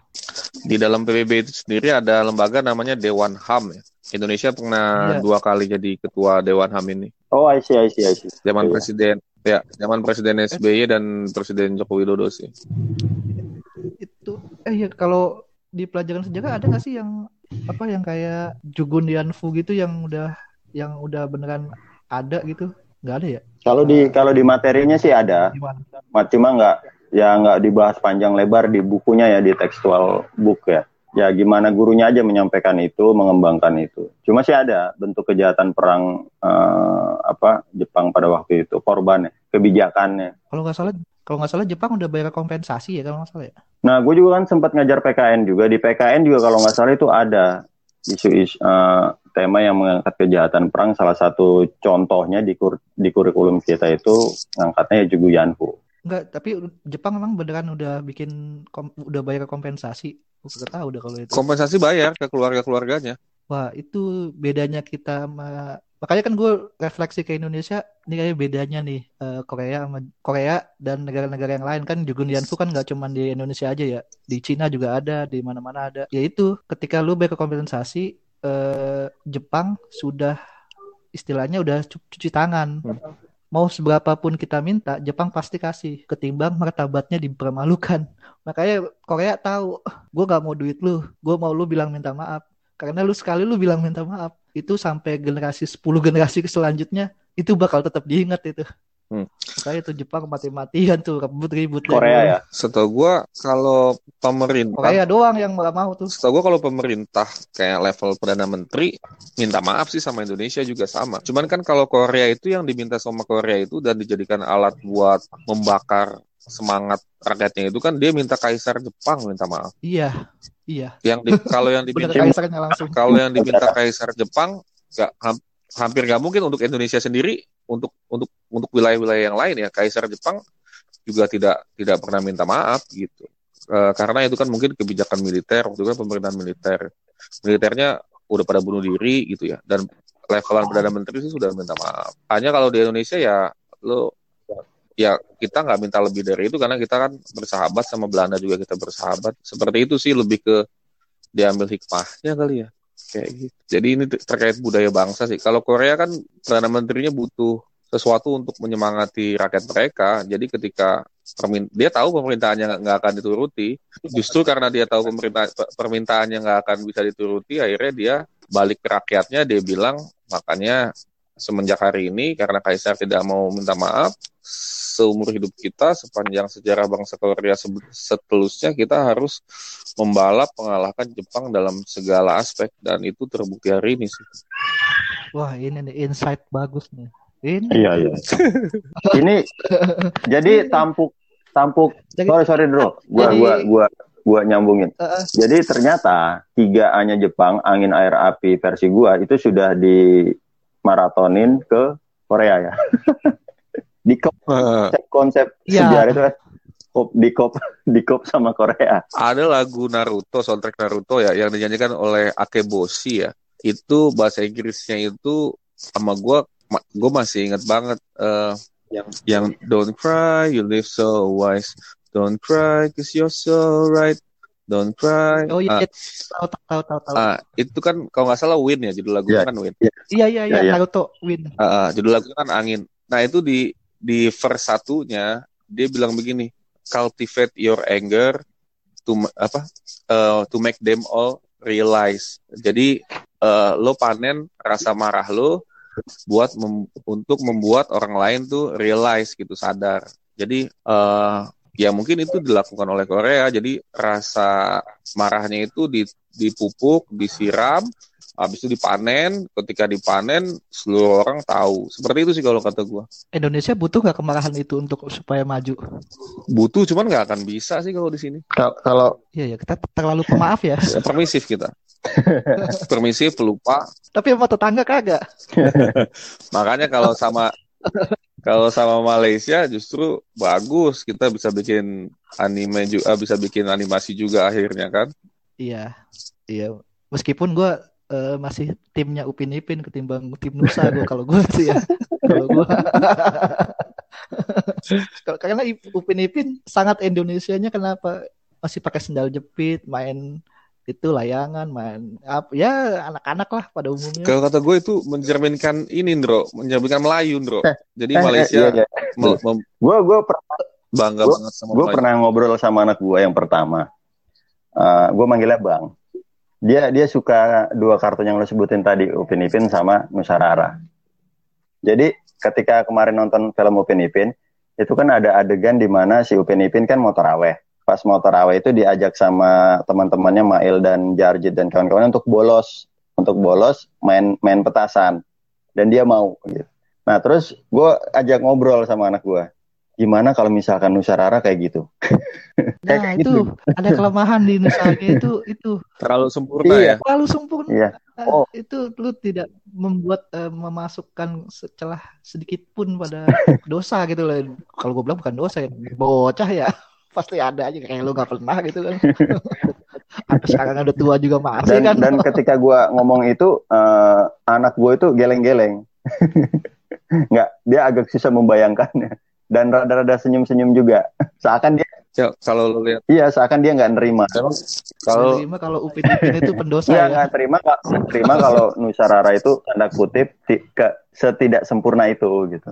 di dalam PBB itu sendiri ada lembaga namanya Dewan HAM ya. Indonesia pernah Iya. dua kali jadi ketua Dewan HAM ini. Oh, I see, I see, I see. Zaman Iya. presiden ya, zaman presiden SBY dan presiden Joko Widodo sih. itu eh ya kalau di pelajaran sejarah ada nggak sih yang apa yang kayak Jugun Yanfu gitu yang udah yang udah beneran ada gitu nggak ada ya Kalau di kalau di materinya sih ada, gimana Ma- cuma nggak ya nggak dibahas panjang lebar di bukunya ya di tekstual book ya. Ya gimana gurunya aja menyampaikan itu, mengembangkan itu. Cuma sih ada bentuk kejahatan perang eh, apa Jepang pada waktu itu, korbannya, kebijakannya. kalau nggak salah kalau nggak salah Jepang udah bayar kompensasi ya kalau nggak salah ya Nah, gue juga kan sempat ngajar PKN juga. Di PKN juga kalau nggak salah itu ada isu-isu eh, tema yang mengangkat kejahatan perang. Salah satu contohnya di, kur- di kurikulum kita itu ngangkatnya ya Jugu Yanfu. Enggak, tapi Jepang memang beneran udah bikin kom- udah bayar kompensasi. Gue nggak tahu udah kalau itu. Kompensasi bayar ke keluarga-keluarganya. Wah, itu bedanya kita sama makanya kan gue refleksi ke Indonesia ini kayak bedanya nih eh, Korea sama Korea dan negara-negara yang lain. Kan Jugun Yanfu kan nggak cuma di Indonesia aja ya di Cina juga ada di mana-mana ada. Ya itu ketika lu bayar kompensasi eh, Jepang sudah istilahnya udah cu- cuci tangan. Mau seberapa pun kita minta Jepang pasti kasih ketimbang martabatnya dipermalukan. *laughs* Makanya Korea tahu gue nggak mau duit lu gue mau lu bilang minta maaf. Karena lu sekali lu bilang minta maaf itu sampai generasi 10 generasi selanjutnya itu bakal tetap diingat itu Hmm. makanya itu Jepang mati-matian tuh ribut-ribut Korea ya. Setahu gua kalau pemerintah Korea doang yang nggak mau tuh Setahu gue kalau pemerintah kayak level perdana menteri minta maaf sih sama Indonesia juga sama. Cuman kan kalau Korea itu yang diminta sama Korea itu dan dijadikan alat buat membakar semangat rakyatnya itu kan dia minta kaisar Jepang minta maaf. iya iya Yang di, kalau yang *laughs* diminta kaisarnya langsung kalau yang diminta kaisar Jepang nggak ham- hampir nggak mungkin untuk Indonesia sendiri untuk untuk untuk wilayah-wilayah yang lain ya. Kaisar Jepang juga tidak tidak pernah minta maaf gitu. Eh, karena itu kan mungkin kebijakan militer waktu itu kan pemerintahan militer. Militernya udah pada bunuh diri gitu ya. Dan levelan perdana menteri sih sudah minta maaf. Hanya kalau di Indonesia ya lo ya kita nggak minta lebih dari itu karena kita kan bersahabat sama Belanda juga kita bersahabat. Seperti itu sih lebih ke diambil hikmahnya kali ya kayak gitu. Jadi ini ter- terkait budaya bangsa sih. Kalau Korea kan perdana menterinya butuh sesuatu untuk menyemangati rakyat mereka. Jadi ketika dia tahu pemerintahannya nggak- akan dituruti, justru karena dia tahu pemerintah pe- permintaannya nggak akan bisa dituruti, akhirnya dia balik ke rakyatnya. Dia bilang makanya semenjak hari ini karena Kaisar tidak mau minta maaf seumur hidup kita sepanjang sejarah bangsa Korea se- seterusnya kita harus membalap mengalahkan Jepang dalam segala aspek dan itu terbukti hari ini sih. wah ini nih insight bagus nih ini Iya, iya. *laughs* Ini jadi tampuk tampuk Jadi- sorry sorry bro, gua Jadi- gua gua gua nyambungin. Eh, Jadi ternyata tiga A-nya Jepang, angin air api versi gua itu sudah di maratonin ke Korea ya. *laughs* di kop konsep, konsep Iya. sejarah itu kan kop di kop *laughs* di kop sama Korea. Ada lagu Naruto, soundtrack Naruto ya, yang dinyanyikan oleh Akeboshi ya. Itu bahasa Inggrisnya itu sama gue, gue masih inget banget eh, yang yang Don't cry, you live so wise. Don't cry, cause you're so right. Don't cry. oh Ah, iya tahu tahu tahu tahu ah, itu kan kalau nggak salah Win ya, judul lagunya Iya. kan Win. iya iya Iya, iya iya. Naruto win Ah, ah, judul lagunya kan Angin. Nah itu di di verse satunya dia bilang begini, cultivate your anger to apa eh, to make them all realize. Jadi eh, lo panen rasa marah lo buat mem- untuk membuat orang lain tuh realize gitu sadar. Jadi eh, ya mungkin itu dilakukan oleh Korea. Jadi rasa marahnya itu di- dipupuk, disiram, habis itu dipanen. Ketika dipanen seluruh orang tahu. Seperti itu sih kalau kata gua. Indonesia butuh nggak kemarahan itu untuk supaya maju Butuh cuman nggak akan bisa sih kalau di sini. Kal- Kalau iya ya kita terlalu pemaaf ya Ya, permisif kita. *laughs* permisif, pelupa. tapi sama tetangga kagak *laughs* Makanya kalau sama kalau sama Malaysia justru bagus kita bisa bikin anime juga bisa bikin animasi juga akhirnya kan. Iya, iya. Meskipun gue masih timnya Upin Ipin ketimbang tim Nusa gue kalau gue sih ya. Kalau gue, *laughs* karena Upin Ipin sangat Indonesianya kenapa masih pakai sendal jepit, main itu layangan main apa ya anak-anak lah pada umumnya Kalau kata gue itu mencerminkan ini, Ndro, mencerminkan Melayu, Ndro. Jadi Eh, Malaysia iya, iya. mem- Gue gue pernah bangga Gua- banget sama gue pernah ngobrol sama anak gue yang pertama. gue manggilnya Bang. Dia dia suka dua kartun yang lo sebutin tadi, Upin Ipin sama Nusa Rara. Jadi ketika kemarin nonton film Upin Ipin, itu kan ada adegan di mana si Upin Ipin kan mau taraweh. Pas mau taraweh itu diajak sama teman-temannya Mail dan Jarjit dan kawan-kawan untuk bolos, untuk bolos main main petasan. Dan dia mau gitu. Nah terus gue ajak ngobrol sama anak gue. Gimana kalau misalkan Nusa Rara kayak gitu? *laughs* nah kayak itu ada kelemahan di Nusanya itu itu Terlalu sempurna Iya. ya. terlalu sempurna Iya. Eh, Oh. itu lu tidak membuat eh, memasukkan secelah sedikit pun pada *laughs* dosa gitu loh kalau gue bilang bukan dosa ya bocah ya pasti ada aja kayak lu gak pernah gitu kan. *laughs* Sampai sekarang udah tua juga masih dan kan. dan ketika gue ngomong itu eh, anak gue itu geleng-geleng. *laughs* Nggak dia agak susah membayangkannya. Dan rada-rada senyum-senyum juga. *laughs* Seakan dia Ya, kalau lu lihat. Iya seakan dia nggak nerima. Kalau Terima kalau Upin Ipin itu pendosa nggak ya. nggak terima nggak. Terima kalau Nusa Rara itu tanda kutip ti- ke setidak sempurna itu gitu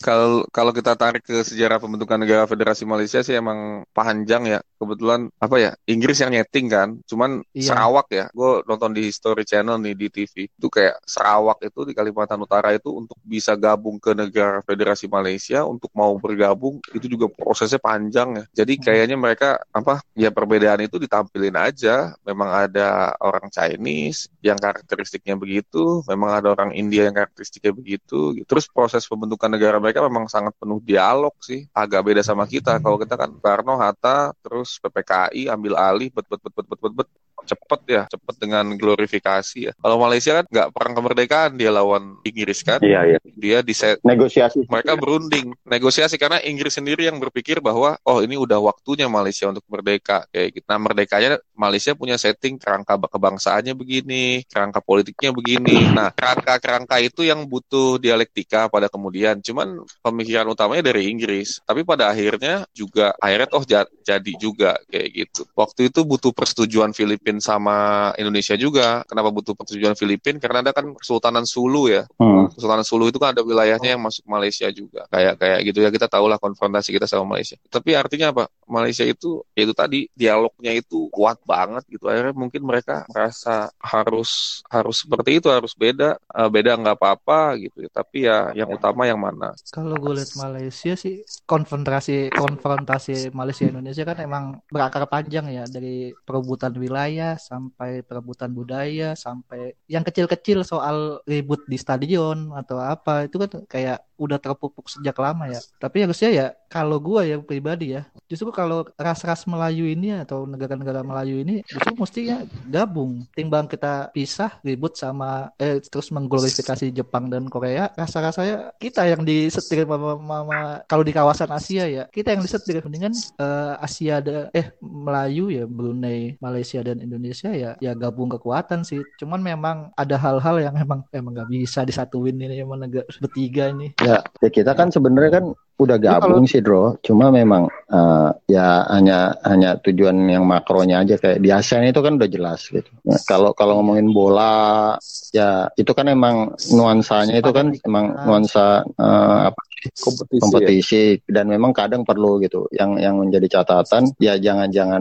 kalau kalau kita tarik ke sejarah pembentukan negara Federasi Malaysia sih emang panjang ya. Kebetulan apa ya Inggris yang nyeting kan. Cuman Iya. Sarawak ya. Gue nonton di History Channel nih di TV. Itu kayak Sarawak itu di Kalimantan Utara itu untuk bisa gabung ke negara Federasi Malaysia untuk mau bergabung itu juga prosesnya panjang ya. Jadi Hmm. kayaknya mereka apa ya perbedaan itu ditampilin aja. Memang ada orang Chinese yang karakteristiknya begitu, memang ada orang India yang karakteristiknya begitu. gitu. Terus proses pembentukan negara mereka memang sangat penuh dialog sih. Agak beda sama kita. Kalau kita kan Soekarno, Hatta, terus PPKI ambil alih, bet bet bet bet bet, bet. Cepet ya, cepet dengan glorifikasi ya. Kalau Malaysia kan nggak perang kemerdekaan dia lawan Inggris kan, iya iya dia di negosiasi mereka berunding negosiasi karena Inggris sendiri yang berpikir bahwa oh ini udah waktunya Malaysia untuk merdeka kayak gitu. Nah merdekanya Malaysia punya setting kerangka kebangsaannya begini, kerangka politiknya begini. Nah kerangka-kerangka itu yang butuh dialektika pada kemudian. Cuman pemikiran utamanya dari Inggris. Tapi pada akhirnya juga akhirnya toh ja- jadi juga kayak gitu. Waktu itu butuh persetujuan Filipina sama Indonesia juga. Kenapa butuh persetujuan Filipina? Karena ada kan Kesultanan Sulu ya. Hmm. Kesultanan Sulu itu kan ada wilayahnya yang masuk Malaysia juga. Kayak kayak gitu ya kita tahulah konfrontasi kita sama Malaysia. Tapi artinya apa? Malaysia itu ya itu tadi dialognya itu kuat banget gitu. Akhirnya mungkin mereka merasa harus harus seperti itu, harus beda. Eh, beda nggak apa-apa gitu. ya. Tapi ya yang utama yang mana? Kalau gue lihat Malaysia sih konfrontasi konfrontasi Malaysia Indonesia kan emang berakar panjang ya dari perebutan wilayah sampai perebutan budaya sampai yang kecil-kecil soal ribut di stadion atau apa itu kan kayak udah terpupuk sejak lama ya. Tapi harusnya ya kalau gue ya pribadi ya justru kalau ras-ras Melayu ini atau negara-negara Melayu ini justru mestinya gabung timbang kita pisah ribut sama eh terus mengglorifikasi Jepang dan Korea rasa-rasanya kita yang disetir sama, sama- kalau di kawasan Asia ya kita yang disetir mendingan eh, Asia ada eh Melayu ya Brunei Malaysia dan Indonesia ya ya gabung kekuatan sih cuman memang ada hal-hal yang emang emang nggak bisa disatuin ini emang negara bertiga ini Ya, ya kita kan sebenarnya kan udah gabung sih, Bro. Cuma memang eh, ya hanya hanya tujuan yang makronya aja kayak di ASEAN itu kan udah jelas gitu. Ya, kalau kalau ngomongin bola ya itu kan emang nuansanya itu kan emang nuansa eh, apa Kompetisi. ya. kompetisi dan memang kadang perlu gitu. Yang yang menjadi catatan ya jangan-jangan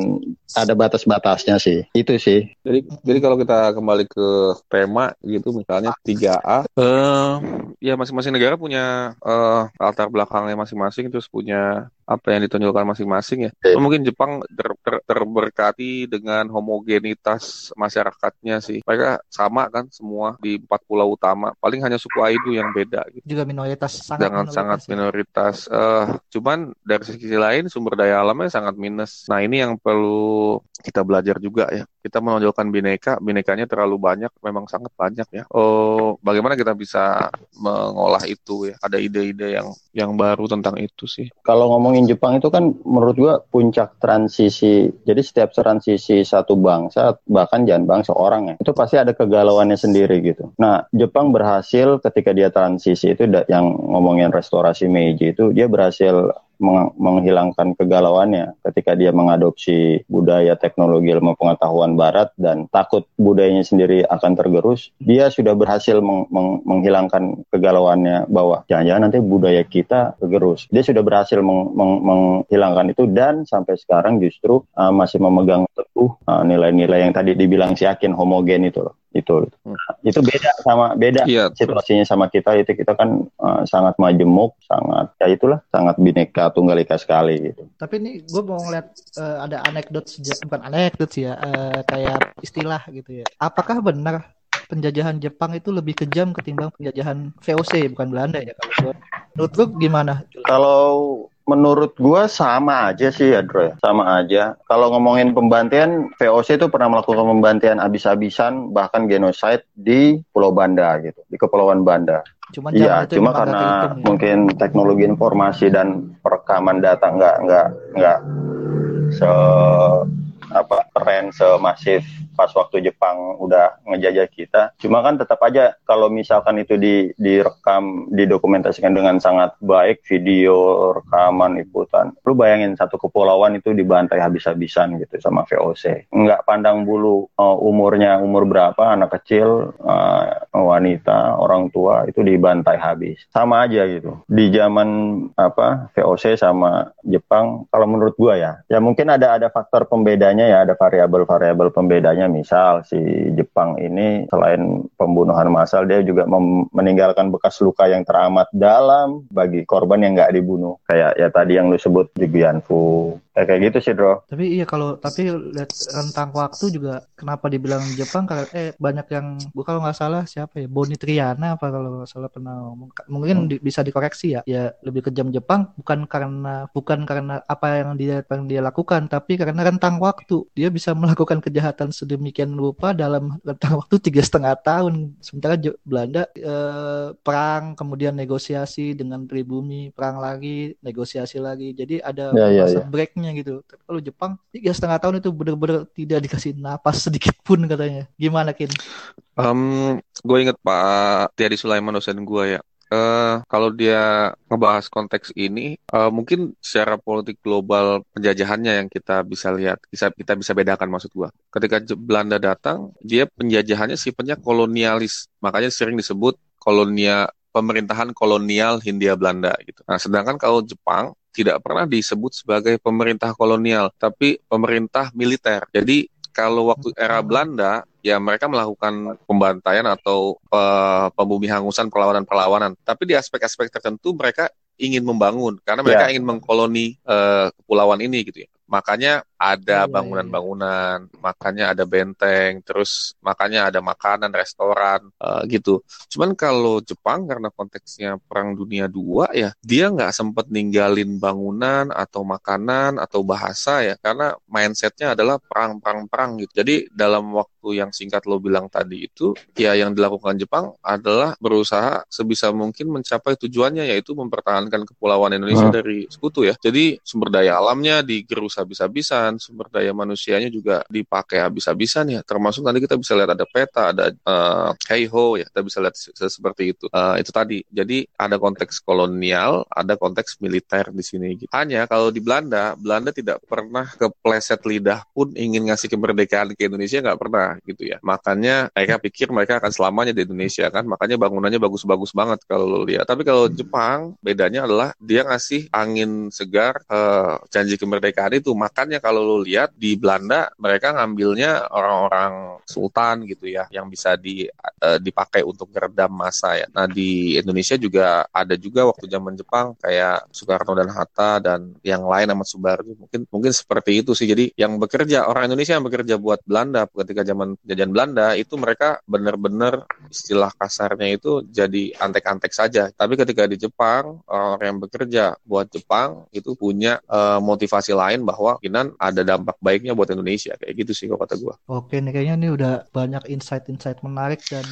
ada batas-batasnya sih. Itu sih. Jadi, jadi kalau kita kembali ke tema gitu, misalnya 3A, eh, ya masing-masing negara punya eh, latar belakangnya masing-masing, terus punya apa yang ditonjolkan masing-masing ya. Oke. Mungkin Jepang ter- ter- terberkati dengan homogenitas masyarakatnya sih. Mereka sama kan semua di empat pulau utama. Paling hanya suku Ainu yang beda gitu. juga minoritas sangat Jangan minoritas sangat ya. minoritas. eh cuman dari sisi lain sumber daya alamnya sangat minus. Nah ini yang perlu kita belajar juga ya. Kita menonjolkan bineka, binekanya terlalu banyak, memang sangat banyak ya. Oh, bagaimana kita bisa mengolah itu ya? Ada ide-ide yang yang baru tentang itu sih. Kalau ngomongin Jepang itu kan menurut gua puncak transisi. Jadi setiap transisi satu bangsa, bahkan jangan bangsa orang ya, itu pasti ada kegalauannya sendiri gitu. Nah, Jepang berhasil ketika dia transisi itu yang ngomongin restorasi Meiji itu dia berhasil menghilangkan kegalauannya ketika dia mengadopsi budaya teknologi ilmu pengetahuan barat dan takut budayanya sendiri akan tergerus dia sudah berhasil meng meng menghilangkan kegalauannya bahwa jangan-jangan nanti budaya kita tergerus. Dia sudah berhasil meng meng menghilangkan itu dan sampai sekarang justru uh, masih memegang teguh uh, nilai-nilai yang tadi dibilang si Akin homogen itu loh itu. Hmm. itu beda sama beda iya, situasinya sama kita itu kita kan uh, sangat majemuk sangat ya itulah sangat bineka tunggal ika sekali gitu. Tapi ini gue mau ngeliat uh, ada anekdot bukan anekdot sih ya uh, kayak istilah gitu ya. Apakah benar penjajahan Jepang itu lebih kejam ketimbang penjajahan VOC bukan Belanda ya kalau menurut lu gimana? Kalau Menurut gua sama aja sih ya, Dro. Ya. Sama aja. Kalau ngomongin pembantian, VOC itu pernah melakukan pembantian abis-abisan, bahkan genosida di Pulau Banda gitu, di Kepulauan Banda. Cuma iya, cuma karena ya. mungkin teknologi informasi dan perekaman data nggak nggak nggak se apa keren semasif pas waktu Jepang udah ngejajah kita. Cuma kan tetap aja kalau misalkan itu di direkam, didokumentasikan dengan sangat baik, video, rekaman, liputan. Lu bayangin satu kepulauan itu dibantai habis-habisan gitu sama VOC. Nggak pandang bulu uh, umurnya umur berapa, anak kecil, uh, wanita, orang tua itu dibantai habis. Sama aja gitu. Di zaman apa VOC sama Jepang, kalau menurut gua ya, ya mungkin ada ada faktor pembedanya ya, ada variabel-variabel pembedanya. Misal si Jepang ini selain pembunuhan massal dia juga meninggalkan bekas luka yang teramat dalam bagi korban yang nggak dibunuh. Kayak ya tadi yang lu sebut di Gianfu Ya, kayak gitu sih, Bro. Tapi iya kalau tapi lihat rentang waktu juga kenapa dibilang Jepang karena eh banyak yang kalau nggak salah siapa ya Boni Triana apa kalau nggak salah pernah ngomong mungkin hmm. di, bisa dikoreksi ya. Ya lebih kejam Jepang bukan karena bukan karena apa yang dia yang dia lakukan tapi karena rentang waktu dia bisa *laughs* melakukan kejahatan sedemikian rupa dalam rentang waktu tiga setengah tahun sementara Belanda eh, perang kemudian negosiasi dengan pribumi perang lagi negosiasi lagi jadi ada ya, ya, masa ya. Breaknya gitu. Tapi kalau Jepang tiga setengah tahun itu benar-benar tidak dikasih napas *laughs* sedikit pun katanya. Gimana Kin? Um, gue inget Pak Tiadi Sulaiman dosen gue ya. Uh, kalau dia ngebahas konteks ini, uh, mungkin secara politik global penjajahannya yang kita bisa lihat, bisa kita bisa bedakan maksud gua. Ketika Belanda datang, dia penjajahannya sifatnya kolonialis, makanya sering disebut kolonial pemerintahan kolonial Hindia Belanda gitu. Nah, sedangkan kalau Jepang tidak pernah disebut sebagai pemerintah kolonial, tapi pemerintah militer. Jadi kalau waktu era Belanda ya mereka melakukan pembantaian atau uh, pembumi hangusan perlawanan-perlawanan. Tapi di aspek-aspek tertentu mereka ingin membangun karena mereka yeah. ingin mengkoloni uh, kepulauan ini gitu ya. Makanya ada iya, iya. bangunan-bangunan, makanya ada benteng, terus makanya ada makanan, restoran, uh, gitu. Cuman kalau Jepang karena konteksnya Perang Dunia II ya, dia nggak sempat ninggalin bangunan atau makanan atau bahasa ya, karena mindsetnya adalah perang-perang-perang gitu. Jadi dalam waktu yang singkat lo bilang tadi itu, ya yang dilakukan Jepang adalah berusaha sebisa mungkin mencapai tujuannya yaitu mempertahankan kepulauan Indonesia hmm. dari sekutu ya. Jadi sumber daya alamnya digerus habis-habisan sumber daya manusianya juga dipakai habis-habisan ya. Termasuk nanti kita bisa lihat ada peta, ada uh, hey ho ya, kita bisa lihat seperti itu. Uh, itu tadi. Jadi ada konteks kolonial, ada konteks militer di sini. Gitu. Hanya kalau di Belanda, Belanda tidak pernah kepleset lidah pun ingin ngasih kemerdekaan ke Indonesia nggak pernah gitu ya. Makanya mereka pikir mereka akan selamanya di Indonesia kan. Makanya bangunannya bagus-bagus banget kalau lo lihat. Tapi kalau Jepang bedanya adalah dia ngasih angin segar uh, janji kemerdekaan itu. Makanya kalau lu lihat di Belanda mereka ngambilnya orang-orang sultan gitu ya yang bisa di uh, dipakai untuk meredam masa ya. Nah di Indonesia juga ada juga waktu zaman Jepang kayak Soekarno dan Hatta dan yang lain Ahmad Subarjo mungkin mungkin seperti itu sih. Jadi yang bekerja orang Indonesia yang bekerja buat Belanda ketika zaman jajan Belanda itu mereka benar-benar istilah kasarnya itu jadi antek-antek saja. Tapi ketika di Jepang orang yang bekerja buat Jepang itu punya uh, motivasi lain bahwa kinan ada dampak baiknya buat Indonesia kayak gitu sih kalau kata gue. Oke nih kayaknya ini udah banyak insight-insight menarik dan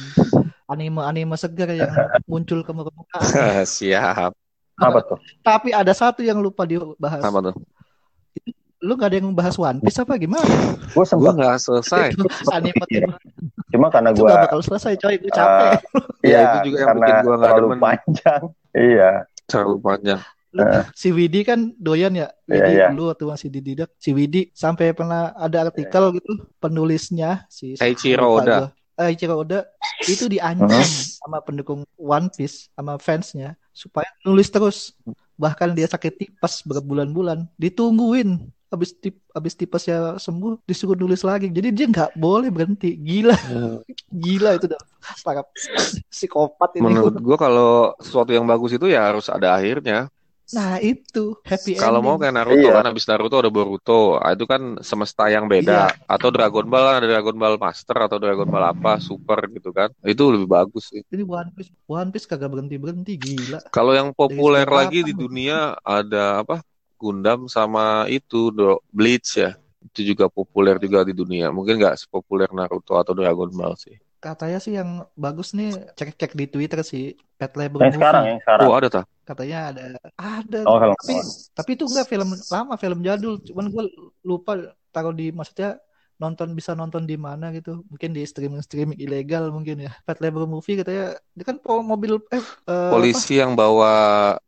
anime-anime segar yang muncul ke permukaan. *laughs* Siap. Apa tuh? Tapi ada satu yang lupa dibahas. Apa tuh? lu gak ada yang membahas One Piece apa gimana? Gue sempat nggak selesai. anime iya. Cuma karena gue gak bakal selesai coy, gue capek. Uh, iya, itu juga yang bikin gue gak terlalu demen. panjang. Iya. Terlalu panjang Heeh. si Widi kan doyan ya? Iya, Widi iya. dulu waktu masih di Didak si Widi sampai pernah ada artikel gitu penulisnya si Eiichiro lupa Oda. gua. Eiichiro Oda itu diancam sama pendukung One Piece sama fansnya supaya nulis terus. Bahkan dia sakit tipes berbulan-bulan. Ditungguin. Habis tip habis tipesnya sembuh disuruh nulis lagi. Jadi dia nggak boleh berhenti. Gila. *laughs* Gila itu dah. Para psikopat ini. Menurut gua kalau sesuatu yang bagus itu ya harus ada akhirnya. Nah itu happy Kalau mau kayak Naruto Iya. kan habis Naruto ada Boruto. Ah, itu kan semesta yang beda. Atau Dragon Ball kan ada Dragon Ball Master atau Dragon Ball apa Super gitu kan. Itu lebih bagus sih. Ini One Piece, One Piece kagak berhenti berhenti gila. Kalau yang populer lagi di lu? dunia ada apa? Gundam sama itu Bleach ya. Itu juga populer juga di dunia. Mungkin nggak sepopuler Naruto atau Dragon Ball sih. Katanya sih yang bagus nih cek-cek di Twitter sih Pet Labor Yang sekarang, Movie. yang sekarang. Oh ada tak? Katanya ada ada Oh, film tapi tapi itu enggak film lama film jadul cuman gue lupa taruh di maksudnya nonton bisa nonton di mana gitu mungkin di streaming streaming ilegal mungkin ya Pet Labor Movie katanya dia kan mobil eh, eh, Polisi yang bawa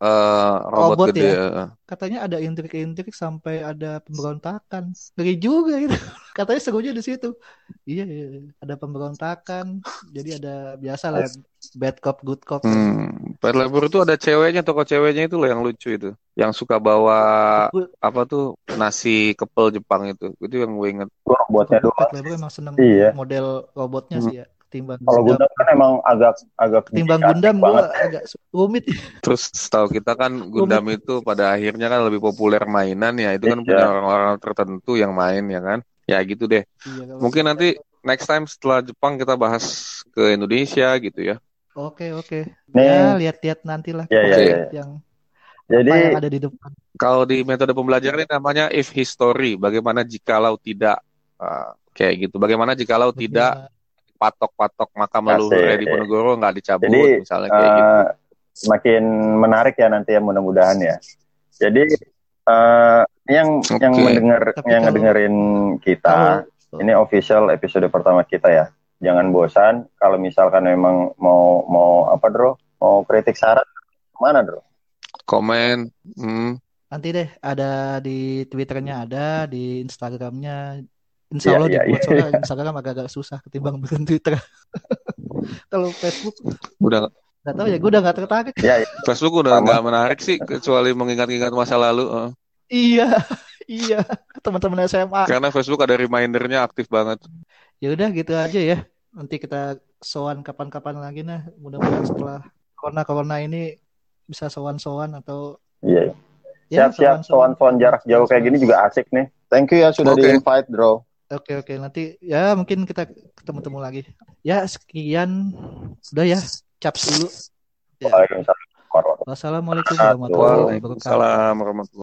eh, robot, Robot gede. ya? Katanya ada intrik-intrik sampai ada pemberontakan ngeri juga gitu *laughs* katanya serunya di situ iya, iya iya. ada pemberontakan jadi ada biasa lah bad cop good cop Hmm, Pet Labor itu ada ceweknya, toko ceweknya itu loh yang lucu itu. Yang suka bawa apa tuh nasi kepel Jepang itu. Itu yang gue inget. Robotnya doang. Pet Labor emang seneng Iya. model robotnya Hmm. sih ya ketimbang Kalau Gundam. Gundam kan emang agak agak ketimbang asik Gundam gue banget. agak rumit *laughs* Terus setahu kita kan Gundam itu pada akhirnya kan lebih populer mainan ya. Itu kan Iya. punya orang-orang tertentu yang main ya kan. Ya gitu deh. Iya, Mungkin nanti next time setelah Jepang kita bahas ke Indonesia gitu ya. oke oke Nih. ya lihat-lihat nanti lah Ya, ya, Oke. ya. yang Jadi apa yang ada di depan Kalau di metode pembelajaran ini namanya if history, bagaimana jikalau tidak Ah, kayak gitu. Bagaimana jikalau tidak patok-patok makam leluhur di Ponorogo nggak dicabut Jadi, misalnya kayak gitu. eh, semakin menarik ya nanti ya mudah-mudahan ya. Jadi eh, yang yang Oke. mendengar Tapi yang kalau- ngedengerin kita kalau ini official episode pertama kita ya. Jangan bosan kalau misalkan memang mau mau apa Bro? Mau kritik saran mana Bro? Komen, hmm, nanti deh ada di twitternya ada di instagramnya insya Iya, Allah iya, dibuat iya. soalnya instagram agak-agak susah ketimbang *laughs* bikin twitter kalau facebook udah nggak tahu ya gue udah nggak tertarik Ya, ya. Facebook udah nggak menarik sih kecuali mengingat-ingat masa lalu. eh. iya *laughs* iya teman-teman SMA Karena Facebook ada remindernya aktif banget. ya udah gitu aja ya nanti kita sowan kapan-kapan lagi nah mudah-mudahan setelah corona corona ini bisa sowan-sowan atau Iya. ya Siap-siap soan-soan jarak jauh kayak gini juga asik nih. Thank you ya sudah Oke. di-invite, Bro. Oke oke nanti ya mungkin kita ketemu-temu lagi. Ya sekian udah ya caps dulu. Ya. Waalaikumsalam warahmatullahi Wassalamualaikum warahmatullahi wabarakatuh. Waalaikumsalam warahmatullahi